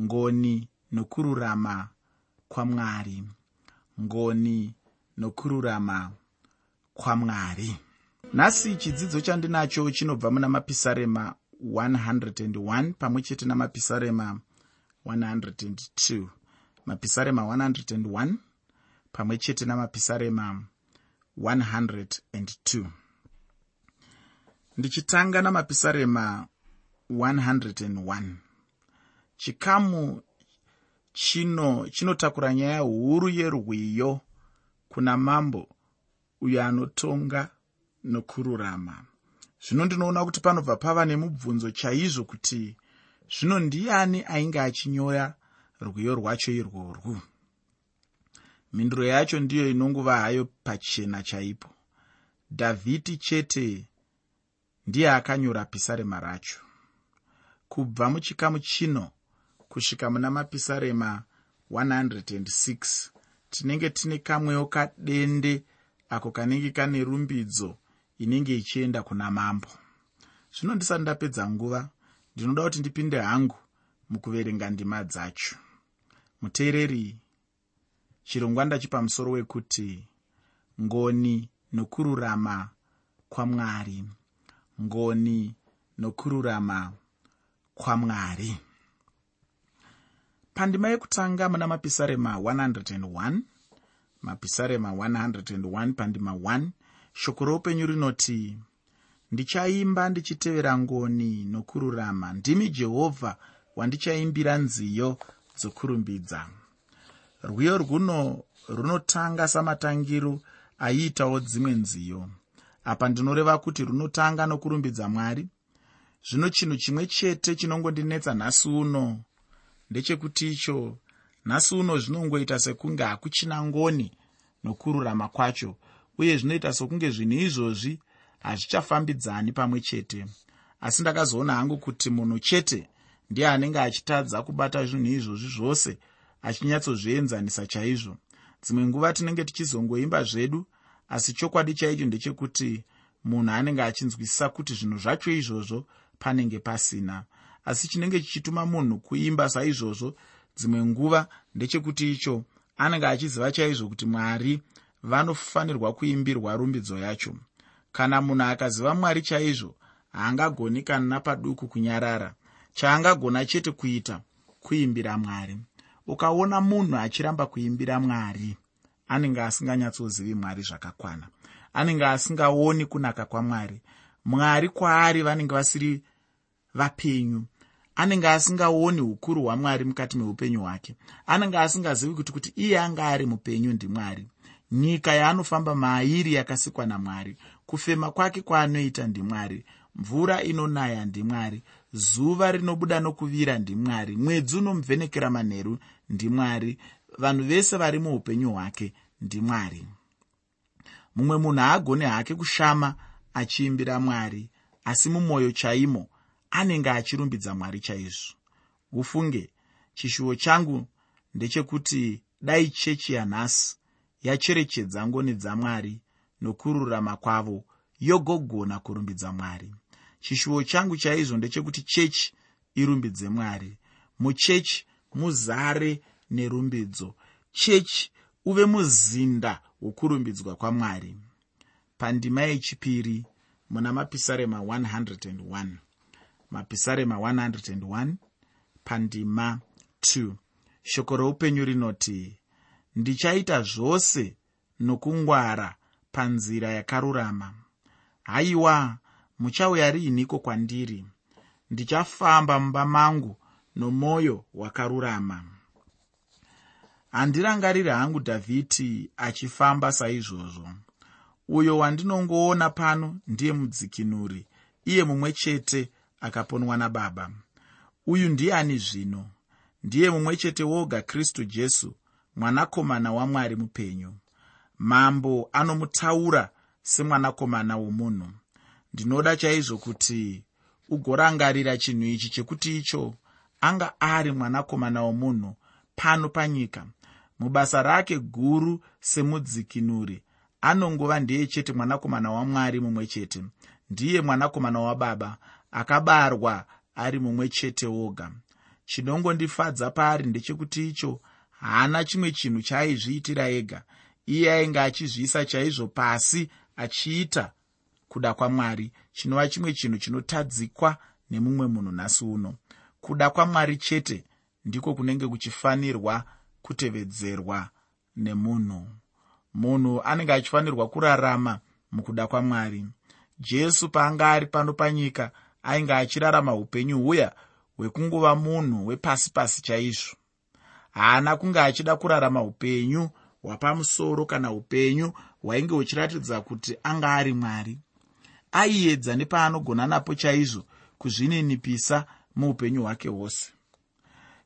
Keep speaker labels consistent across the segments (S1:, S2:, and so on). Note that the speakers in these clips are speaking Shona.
S1: ngoni nokururama kwamwari ngoni nokururama kwamwari nhasi chidzidzo chandinacho chinobva muna mapisarema 101 pamwe chete namapisarema 102 mapisarema 101 pamwe chete namapisarema 102 ndichitanga namapisarema 101 chikamu chino chinotakura nyaya huru yerwiyo kuna mambo uyo anotonga nokururama. Zvino ndinoona kuti panobva pava nemubvunzo chaizvo kuti zvino ndiani ainge achinyoya rwiyo rwacho irworwu mhinduro yacho ndiyo inonguva hayo pachena chaipo. Dhavhidi chete ndiye akanyora pisarema racho. Kubva muchikamu chino kusvika muna mapisarema 106 tinenge tine kamwewo kadende ako kanenge kane rumbidzo inenge ichienda kuna mambo. Zvino ndisati ndapedza nguva ndinoda kuti ndipinde hangu mukuverenga ndima dzacho. Muteereri chirongwa ndachipa musoro wekuti ngoni nokururama kwamwari ngoni nokururama kwamwari pandima yekutanga muna mapisarema 101 mapisarema 101 pandima 1 shoko roupenyu rinoti ndichaimba ndichitevera ngoni nokururama. Ndimi jehovha wandichaimbira nziyo dzokurumbidza. Rwiyo rwuno runotanga samatangiro aiitawo dzimwe nziyo. Apa ndinoreva kuti runotanga nokurumbidza mwari. Zvino chinhu chimwe chete chinongondinetsa nhasi uno ndechekuti icho nhasi uno zvinongoita sekunge hakuchina ngoni nokururama kwacho uye zvinoita sokunge zvinhu izvozvi hazvichafambidzani pamwe chete. Asi ndakazoona hangu kuti munhu chete ndiye anenge achitadza kubata zvinhu izvozvi zvose achinyatsozvienzanisa chaizvo. Dzimwe nguva tinenge tichizongoimba zvedu asi chokwadi chaicho ndechekuti munhu anenge achinzwisisa kuti zvinhu zvacho izvozvo panenge pasina asi chinenge chichituma munhu kuimba saizvozvo dzimwe nguva ndechekuti icho anenge achiziva chaizvo kuti mwari vanofanirwa kuimbirwa rumbidzo yacho. Kana munhu akaziva mwari chaizvo haangagoni kana napaduku kunyarara. Chaangagona chete kuita kuimbira mwari. Ukaona munhu achiramba kuimbira mwari anenge asinganyatsozivi mwari zvakakwana. Anenge asingaoni kunaka kwamwari. Mwari kwaari vanenge vasiri vapenyu anenge asingaoni ukuru hwamwari mukati meupenyu hwake. Anenge asingazivi kuti kuti iye anga ari mupenyu ndimwari. Nyika yaanofamba mairi yakasikwa namwari. Kufema kwake kwaanoita ndimwari. Mvura inonaya ndimwari. Zuva rinobuda nokuvira ndimwari. Mwedzi unomuvhenekera manheru ndimwari. Vanhu vese vari muupenyu hwake ndimwari. Mumwe munhu haagone hake kushama achiimbira mwari asi mumwoyo chaimo anenge achirumbidza mwari chaizvo. Ufunge chishuwo changu ndechekuti dai chechi yanhasi yacherechedza ngoni dzamwari nokururama kwavo yogogona kurumbidza mwari. Chishuwo changu chaizvo ndechekuti chechi irumbidze mwari. Muchechi muzare nerumbidzo. Chechi uve muzinda wokurumbidzwa kwamwari. Pandima yechipiri muna mapisarema 101 mapisarema 101 pandima 2 shoko roupenyu rinoti ndichaita zvose nokungwara panzira yakarurama. Haiwa muchauya riiniko kwandiri? Ndichafamba mumba mangu nomwoyo wakarurama. Handirangariri hangu dhavhidhi achifamba saizvozvo. Uyo wandinongoona pano ndiye mudzikinuri iye mumwe chete akaponwa nababa. Uyu ndiani zvino? Ndiye mumwe chete woga kristu jesu mwanakomana wamwari mupenyu. Mambo anomutaura semwanakomana womunhu. Ndinoda chaizvo kuti ugorangarira chinhu ichi chekuti icho anga ari mwanakomana womunhu pano panyika. Mubasa rake guru semudzikinuri anongova ndiye chete mwanakomana wamwari mumwe chete. Ndiye mwanakomana wababa akabarwa ari mumwe chete woga. Chinongondifadza paari ndechekuti icho haana chimwe chinhu chaaizviitira ega. Iye ainge achizviisa chaizvo pasi achiita kuda kwamwari chinova chimwe chinhu chinotadzikwa nemumwe munhu nhasi uno. Kuda kwamwari chete ndiko kunenge kuchifanirwa kutevedzerwa nemunhu. Munhu anenge achifanirwa kurarama mukuda kwamwari. Jesu paanga ari pano panyika ainge achirarama upenyu huya hwekunguva munhu wepasi pasi chaizvo. Haana kunge achida kurarama upenyu hwapamusoro kana upenyu hwainge huchiratidza kuti anga ari mwari. Aiedza nepaanogona napo chaizvo kuzvininipisa muupenyu hwake hwose.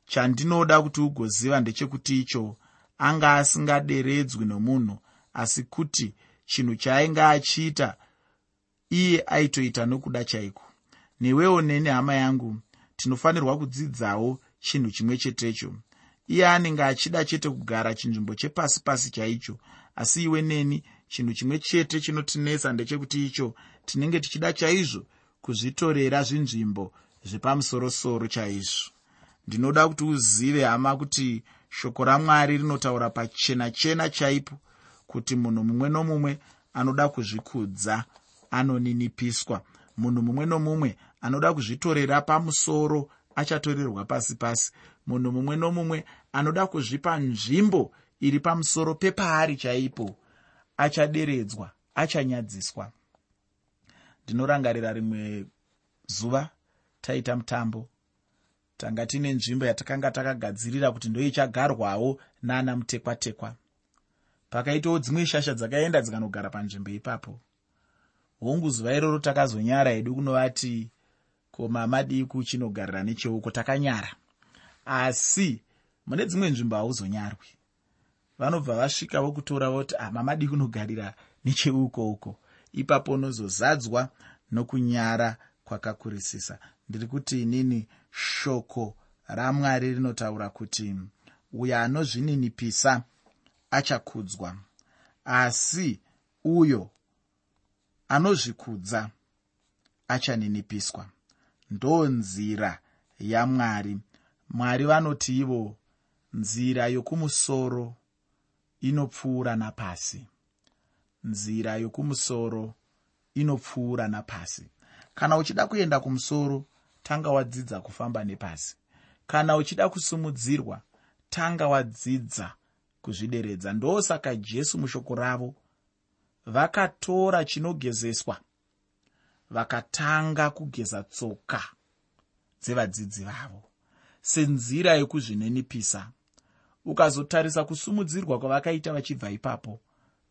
S1: Chandinoda kuti ugoziva ndechekuti icho anga asingaderedzwi nomunhu asi kuti chinhu chaainge achiita iye aitoita nokuda chaiko newewo neni hama yangu tinofanirwa kudzidzawo chinhu chimwe chetecho. Iye anenge achida chete kugara chinzvimbo chepasi pasi chaicho asi iwe neni chinhu chimwe chete chinotinetsa ndechekuti icho tinenge tichida chaizvo kuzvitorera zvinzvimbo zvepamusorosoro chaizvo. Ndinoda kuti uzive hama kuti shoko ramwari rinotaura pachena chena chaipo kuti munhu mumwe nomumwe anoda kuzvikudza anoninipiswa. Munhu mumwe nomumwe anoda kuzvitorera pamusoro achatorerwa pasi pasi. Munhu mumwe nomumwe anoda kuzvipa nzvimbo iri pamusoro pepaari chaipo. Achaderedzwa achanyadziswa. Ndinorangarira rimwe zuva taita mutambo. Tanga tine nzvimbo yatakanga takagadzirira kuti ndo ichagarwawo naana mutekwatekwa. Pakaitawo dzimwe shasha dzakaenda dzikanogara panzvimbo ipapo. Hongu zuva iroro takazonyara hedu kunovati komamadii kuchinogarira necheuko takanyara. Asi mune dzimwe nzvimbo hauzonyarwi. Vanobva vasvika vokutora voti ah, mamadi kunogarira necheuko uko. Ipapo unozozadzwa nokunyara kwakakurisisa. Ndiri kuti inini shoko ramwari rinotaura kuti uyo anozvininipisa achakudzwa asi uyo anozvikudza achaninipiswa ndo nzira yamwari. Mwari vanoti ivo nzira yokumusoro inopfuura napasi nzira yokumusoro inopfuura napasi kana uchida kuenda kumusoro tanga wadzidza kufamba nepasi. Kana uchida kusumudzirwa tanga wadzidza kuzvideredza. Ndosaka jesu mushoko ravo vakatora chinogezeswa vakatanga kugeza tsoka dzevadzidzi vavo. Senzira yekuzvininipisa ukazotarisa kusumudzirwa kwavakaita vachibva ipapo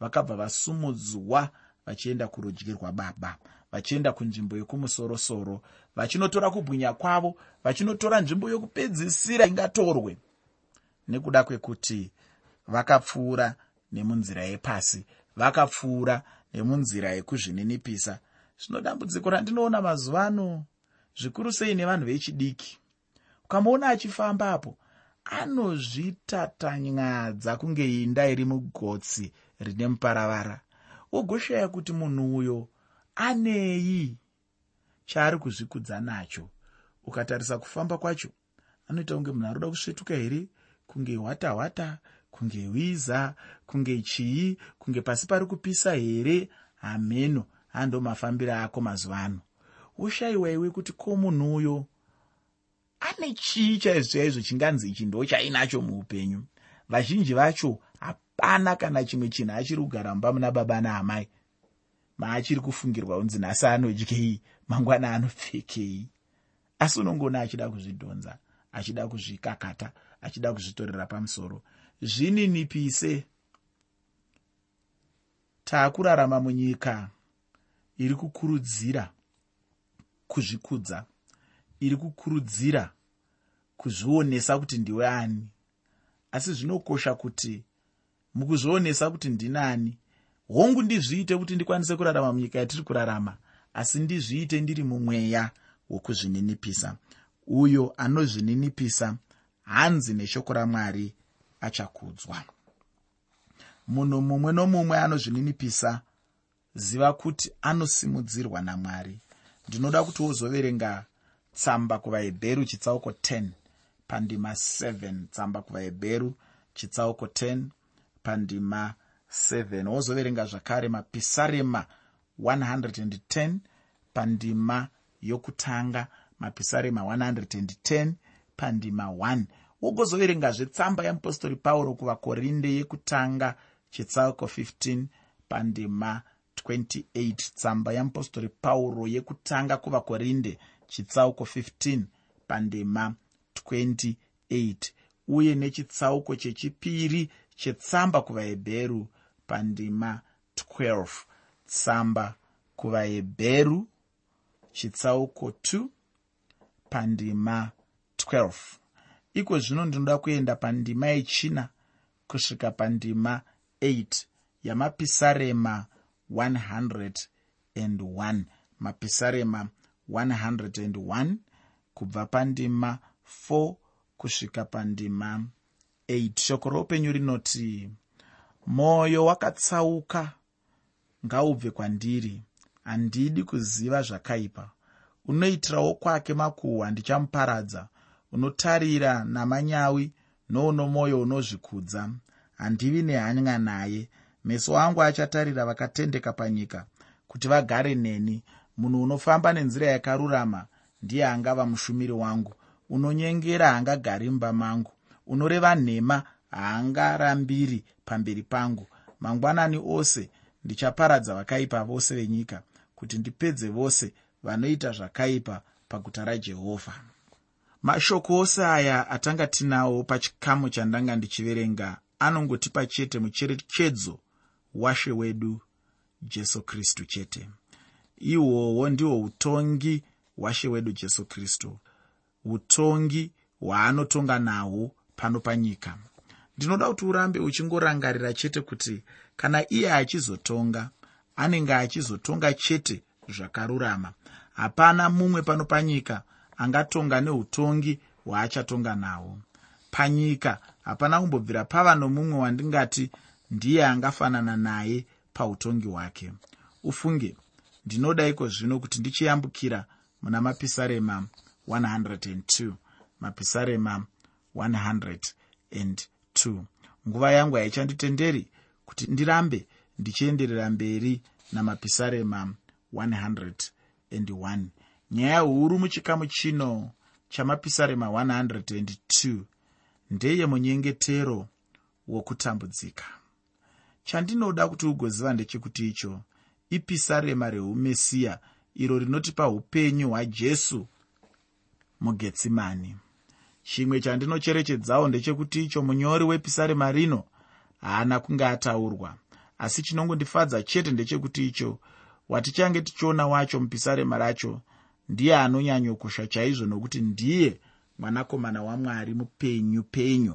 S1: vakabva vasumudzwa vachienda kurudyi rwababa vachienda kunzvimbo yekumusorosoro vachinotora kubwinya kwavo vachinotora nzvimbo yokupedzisira ingatorwe. Nekuda kwekuti vakapfuura nemunzira yepasi vakapfuura nemunzira yekuzvininipisa zvino dambudziko randinoona mazuva ano zvikuru sei nevanhu vechidiki. Ukamboona achifamba apo anozvitatanyadza kunge inda iri mugotsi rine muparavara. Wogoshaya kuti munhu uyo anei chaari kuzvikudza nacho. Ukatarisa kufamba kwacho anoita kunge munhu aroda kusvetuka here kunge hwata hwata kunge wiza kunge chii kunge pasi pari kupisa here hameno hando mafambiro ako mazuva ano woshayiwa iwe kuti ko munhu uyo ane chii chaizvo chaizvo chinganzi ichi ndo chainacho muupenyu? Vazhinji vacho hapana kana chimwe chinhu achiri kugara mumba muna baba naamai. Maachiri kufungirwa unzi nhasi anodyei mangwana anopfekei. Asi unongoona achida kuzvidhonza achida kuzvikakata achida kuzvitorera pamusoro. Zvininipise taakurarama munyika iri kukurudzira kuzvikudza iri kukurudzira kuzvionesa kuti ndiwe ani. Asi zvinokosha kuti mukuzvionesa kuti ndinani hongu ndizviite kuti ndikwanise kurarama munyika yatiri kurarama asi ndizviite ndiri mumweya wokuzvininipisa. Uyo anozvininipisa hanzi neshoko ramwari achakudzwa. Munhu mumwe nomumwe anozvininipisa ziva kuti anosimudzirwa namwari. Ndinoda kuti wozoverenga tsamba kuvahebheru chitsauko 10 pandima 7 tsamba kuvahebheru chitsauko 10 pandima 7 wozoverenga zvakare mapisarema 110 pandima yokutanga mapisarema 110 pandima 1 wogozoverengazve tsamba yeapostori pauro kuvakorinde yekutanga chitsauko 15 pandima 28 tsamba yeapostori pauro yekutanga kuvakorinde chitsauko 15 pandima 28 uye nechitsauko chechipiri chetsamba kuvahebheru pandima 12 tsamba kuvahebheru chitsauko 2 pandima 12 iko zvino ndinoda kuenda pandima yechina kusvika pandima 8 yamapisarema 101 mapisarema 101 kubva pandima 4 kusvika pandima 8 shoko roupenyu rinoti mwoyo wakatsauka ngaubve kwandiri. Handidi kuziva zvakaipa. Unoitirawo kwake makuhwa ndichamuparadza. Unotarira namanyawi nouno mwoyo unozvikudza. Handivi nehanya naye meso angu achatarira vakatendeka panyika kuti vagare neni. Munhu unofamba nenzira yakarurama ndiye angava mushumiri wangu. Unonyengera haangagari mumba mangu. Unoreva nhema haangarambiri pamberi pangu. Mangwanani ose ndichaparadza vakaipa vose venyika kuti ndipedze vose vanoita zvakaipa paguta rajehovha mashoko ose aya atanga tinawo pachikamu chandanga ndichiverenga anongotipa chete mucherechedzo washe wedu jesu kristu chete. Ihwohwo ndihwo utongi hwashe wedu jesu kristu. Utongi hwaanotonga nahwo pano panyika. Ndinoda kuti urambe uchingorangarira chete kuti kana iye achizotonga anenge achizotonga chete zvakarurama. Hapana mumwe pano panyika angatonga neutongi hwaachatonga nahwo panyika hapana kumbobvira pava nomumwe wandingati ndiye angafanana naye pautongi hwake. Ufunge ndinoda iko zvino kuti ndichiyambukira muna mapisarema 102 mapisarema 102 nguva yangu haichanditenderi kuti ndirambe ndichienderera mberi namapisarema 101 nyaya huru muchikamu chino chamapisarema 102 ndeye munyengetero wokutambudzika chandinoda kuti ugoziva ndechekuti icho ipisarema reumesiya iro rinotipa upenyu hwajesu mugetsimani chimwe chandinocherechedzawo ndechekuti icho munyori wepisarema rino haana kunge ataurwa. Asi chinongondifadza chete ndechekuti icho watichange tichiona wacho mupisarema racho ndiye anonyanyokosha chaizvo nokuti ndiye mwanakomana wamwari mupenyu penyu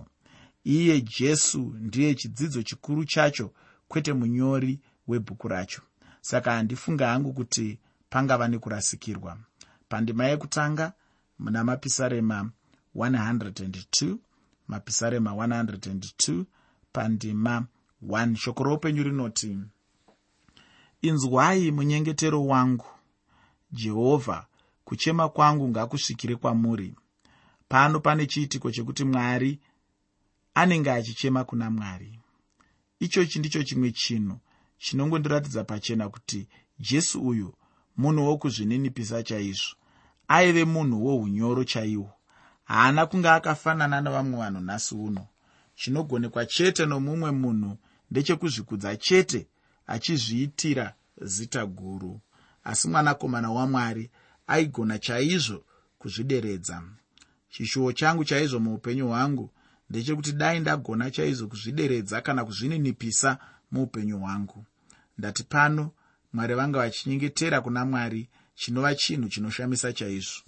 S1: iye jesu ndiye chidzidzo chikuru chacho kwete munyori webhuku racho. Saka handifunga hangu kuti pangava nekurasikirwa. Pandima yekutanga muna mapisarema 102 mapisarema 102 pandima 1 shoko roupenyu rinoti inzwai munyengetero wangu jehovha kuchema kwangu ngakusvikire kwamuri. Pano pane chiitiko chekuti mwari anenge achichema kuna mwari. Ichochi ndicho chimwe chinhu chinongondiratidza pachena kuti jesu uyu munhu wokuzvininipisa chaizvo aive munhu wounyoro chaihwo haana kunge akafanana nevamwe vanhu nhasi uno. Chinogonekwa chete nomumwe munhu ndechekuzvikudza chete achizviitira zita guru. Asi mwanakomana wamwari aigona chaizvo kuzvideredza. Chishuwo changu chaizvo muupenyu hwangu ndechekuti dai ndagona chaizvo kuzvideredza kana kuzvininipisa muupenyu hwangu. Ndati pano mwari vanga vachinyengetera kuna mwari chinova chinhu chinoshamisa chaizvo.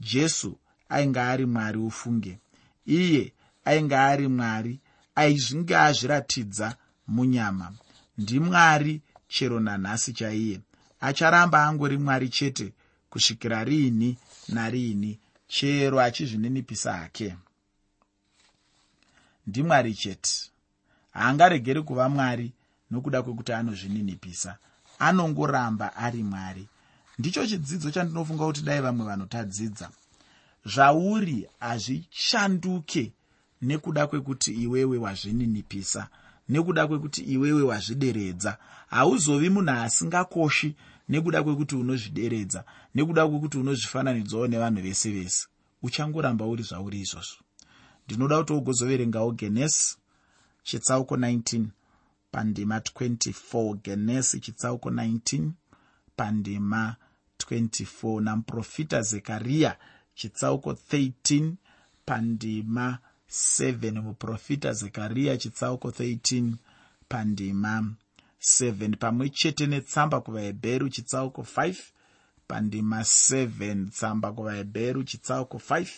S1: Jesu ainge ari mwari ufunge. Iye ainge ari mwari aizvinge azviratidza munyama. Ndimwari chero nanhasi chaiye. Acharamba angori mwari chete kusvikira riini nariini chero achizvininipisa hake ndimwari chete. Haangaregeri kuva mwari nokuda kwekuti anozvininipisa. Anongoramba ari mwari. Ndicho chidzidzo chandinofunga kuti dai vamwe vanhu tadzidza zvauri hazvishanduke nekuda kwekuti iwewe wazvininipisa nekuda kwekuti iwewe wazvideredza. Hauzovi munhu asingakoshi nekuda kwekuti unozvideredza nekuda kwekuti unozvifananidzwawo nevanhu vese vese. Uchangoramba uri zvauri izvozvo ndinoda kuti ugozoverengawo genesi chitsauko 19 pandima 24 genesi chitsauko 19 pandima 24 namuprofita zekariya chitsauko 13 pandima 7 muprofita zekariya chitsauko 13 pandima 7 pamwe chete netsamba kuvahebheru chitsauko 5 pandima 7 tsamba kuvahebheru chitsauko 5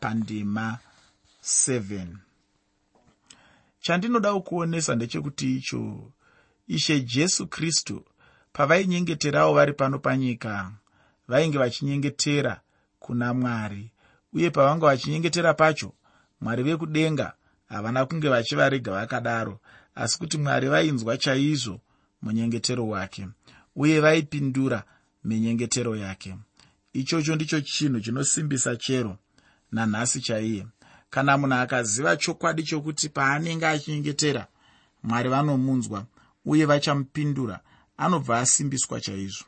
S1: pandima 7 chandinoda kukuonesa ndechekuti icho ishe jesu kristu pavainyengeterawo vari pano panyika vainge vachinyengetera kuna mwari uye pavanga vachinyengetera pacho mwari vekudenga havana kunge vachivarega vakadaro asi kuti mwari vainzwa chaizvo munyengetero wake uye vaipindura minyengetero yake. Ichocho ndicho chinhu chinosimbisa chero nanhasi chaiye kana munhu akaziva chokwadi chokuti paanenge achinyengetera mwari vanomunzwa uye vachamupindura anobva asimbiswa chaizvo.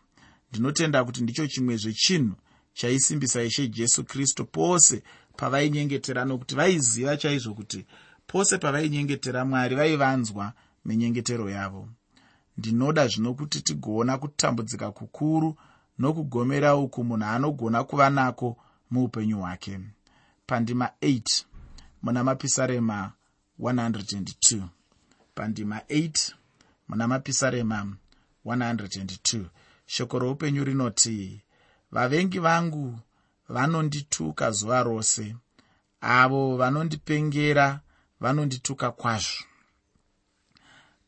S1: Ndinotenda kuti ndicho chimwezve chinhu chaisimbisa ishe jesu kristu pose pavainyengetera nokuti vaiziva chaizvo kuti pose pavainyengetera mwari vaivanzwa minyengetero yavo. Ndinoda zvino kuti tigoona kutambudzika kukuru nokugomera uku munhu anogona kuva nako muupenyu hwake. Pandima 8 muna mapisarema 102 pandima 8 muna mapisarema 102 shoko roupenyu rinoti vavengi vangu vanondituka zuva rose. Avo vanondipengera vanondituka kwazvo.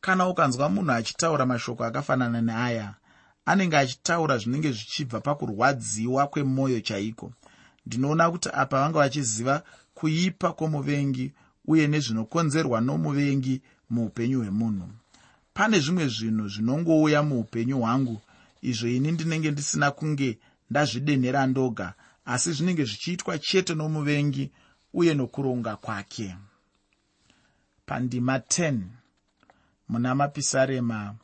S1: Kana ukanzwa munhu achitaura mashoko akafanana neaya anenge achitaura zvinenge zvichibva pakurwadziwa kwemwoyo chaiko? Ndinoona kuti apa vanga vachiziva kuipa kwomuvengi uye nezvinokonzerwa nomuvengi muupenyu hwemunhu. Pane zvimwe zvinhu zvinongouya muupenyu hwangu izvo ini ndinenge ndisina kunge ndazvidenhera ndoga asi zvinenge zvichiitwa chete nomuvengi uye nokuronga kwake. Pandima 10 muna mapisarema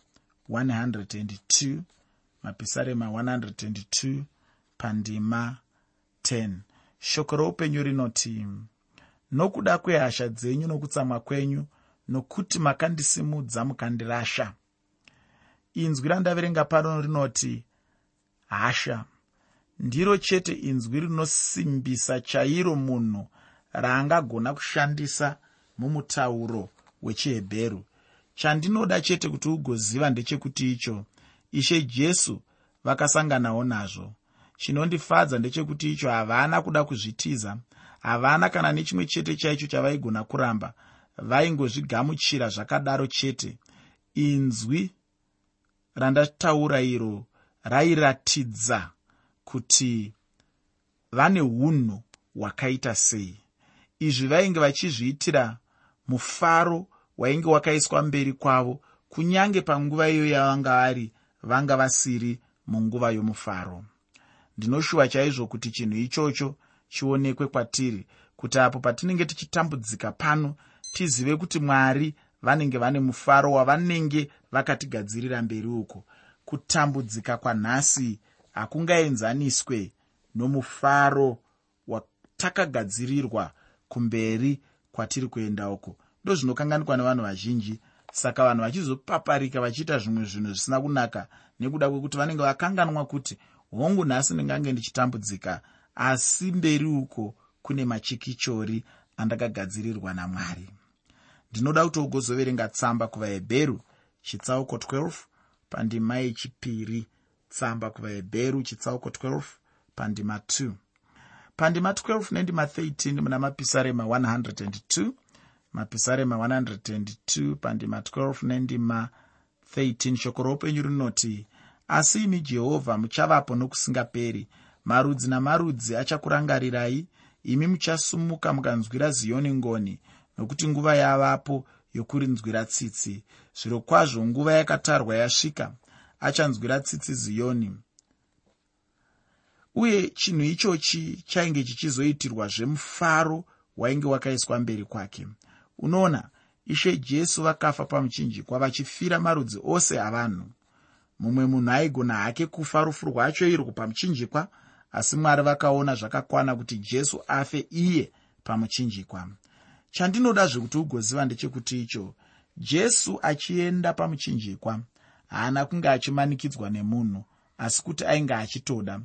S1: 102 mapisarema 102 pandima 10 shoko roupenyu rinoti nokuda kwehasha dzenyu nokutsamwa kwenyu nokuti makandisimudza mukandirasha. Inzwi randaverenga pano rinoti hasha ndiro chete inzwi rinosimbisa chairo munhu raangagona kushandisa mumutauro wechihebheru. Chandinoda chete kuti ugoziva ndechekuti icho ishe jesu vakasanganawo nazvo chinondifadza ndechekuti icho havana kuda kuzvitiza. Havana kana nechimwe chete chaicho chavaigona kuramba. Vaingozvigamuchira zvakadaro chete. Inzwi randataura iro rairatidza kuti vane unhu hwakaita sei. Izvi vainge vachizviitira mufaro wainge wakaiswa mberi kwavo kunyange panguva iyo yavanga vari vanga vasiri munguva yomufaro ndinoshuva chaizvo kuti chinhu ichocho chionekwe kwatiri kuti apo patinenge tichitambudzika pano tizive kuti mwari vanenge vane mufaro wavanenge vakatigadzirira mberi uko. Kutambudzika kwanhasi hakungaenzaniswe nomufaro watakagadzirirwa kumberi kwatiri kuenda uko. Ndo zvinokanganikwa nevanhu vazhinji saka vanhu vachizopaparika vachiita zvimwe zvinhu zvisina kunaka nekuda kwekuti vanenge vakanganwa kuti hongu nhasi ndingange ndichitambudzika asi mberi uko kune machikichori andakagadzirirwa namwari. Ndinoda kuti ugozoverenga tsamba kuvahebheru chitsauko 12 pandima yechipiri tsamba kuvahebheru chitsauko 12 pandima 2 pandima 12 nendima 13 muna mapisarema 102 mapisarema 102 pandima 12 nendima 13 shoko roupenyu rinoti asi imi jehovha muchavapo nokusingaperi. Marudzi namarudzi achakurangarirai. Imi muchasumuka mukanzwira ziyoni ngoni nokuti nguva yavapo yokurinzwira tsitsi. Zviro kwazvo nguva yakatarwa yasvika achanzwira tsitsi ziyoni uye chinhu ichochi chainge chichizoitirwa zvemufaro wainge wakaiswa mberi kwake. Unoona ishe jesu vakafa pamuchinjikwa vachifira marudzi ose avanhu mumwe munhu aigona hake kufa rufu rwacho irwo pamuchinjikwa asi mwari vakaona zvakakwana kuti jesu afe iye pamuchinjikwa. Chandinoda zvekuti ugoziva ndechekuti icho jesu achienda pamuchinjikwa haana kunge achimanikidzwa nemunhu asi kuti ainge achitoda.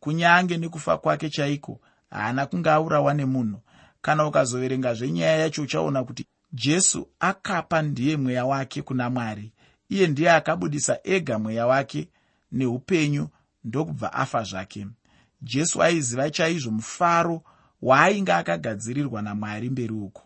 S1: Kunyange nekufa kwake chaiko haana kunge aurawa nemunhu. Kana ukazoverenga zvenyaya yacho uchaona kuti jesu akapa ndiye mweya wake kuna mwari iye ndiye akabudisa ega mweya wake neupenyu ndokubva afa zvake. Jesu aiziva chaizvo mufaro waainge akagadzirirwa namwari mberi uko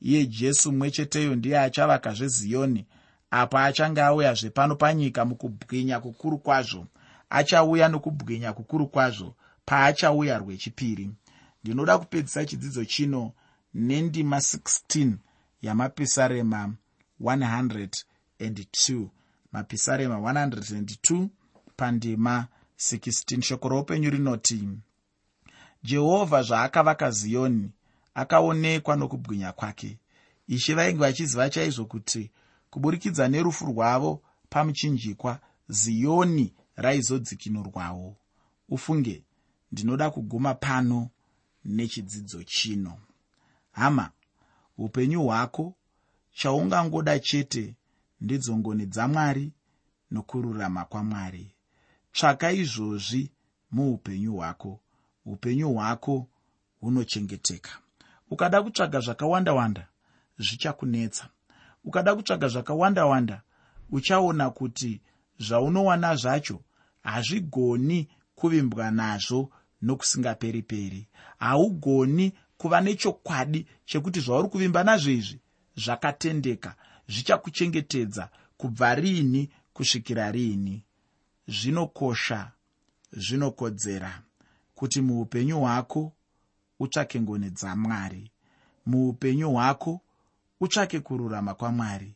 S1: iye jesu mumwe cheteyo ndiye achavakazve ziyoni apo achange auyazve pano panyika mukubwinya kukuru kwazvo achauya nokubwinya kukuru kwazvo paachauya rwechipiri. Ndinoda kupedzisa chidzidzo chino nendima 16 yamapisarema 102 mapisarema 102 pandima 16 shoko roupenyu rinoti jehovha zvaakavaka ziyoni akaonekwa nokubwinya kwake. Ishe vainge vachiziva chaizvo kuti kuburikidza nerufu rwavo pamuchinjikwa ziyoni raizodzikinurwawo. Ufunge ndinoda kuguma pano nechidzidzo chino. Hama upenyu hwako chaungangoda chete ndidzo ngoni dzamwari nokururama kwamwari tsvaka izvozvi muupenyu hwako. Upenyu hwako hunochengeteka. Ukada kutsvaga zvakawanda wanda zvichakunetsa. Ukada kutsvaga zvakawanda wanda uchaona kuti zvaunowana zvacho hazvigoni kuvimbwa nazvo nokusingaperi peri haugoni kuva nechokwadi chekuti zvauri kuvimba nazvo izvi zvakatendeka zvichakuchengetedza kubva riini kusvikira riini zvinokosha zvinokodzera kuti muupenyu hwako utsvake ngoni dzamwari muupenyu hwako utsvake kururama kwamwari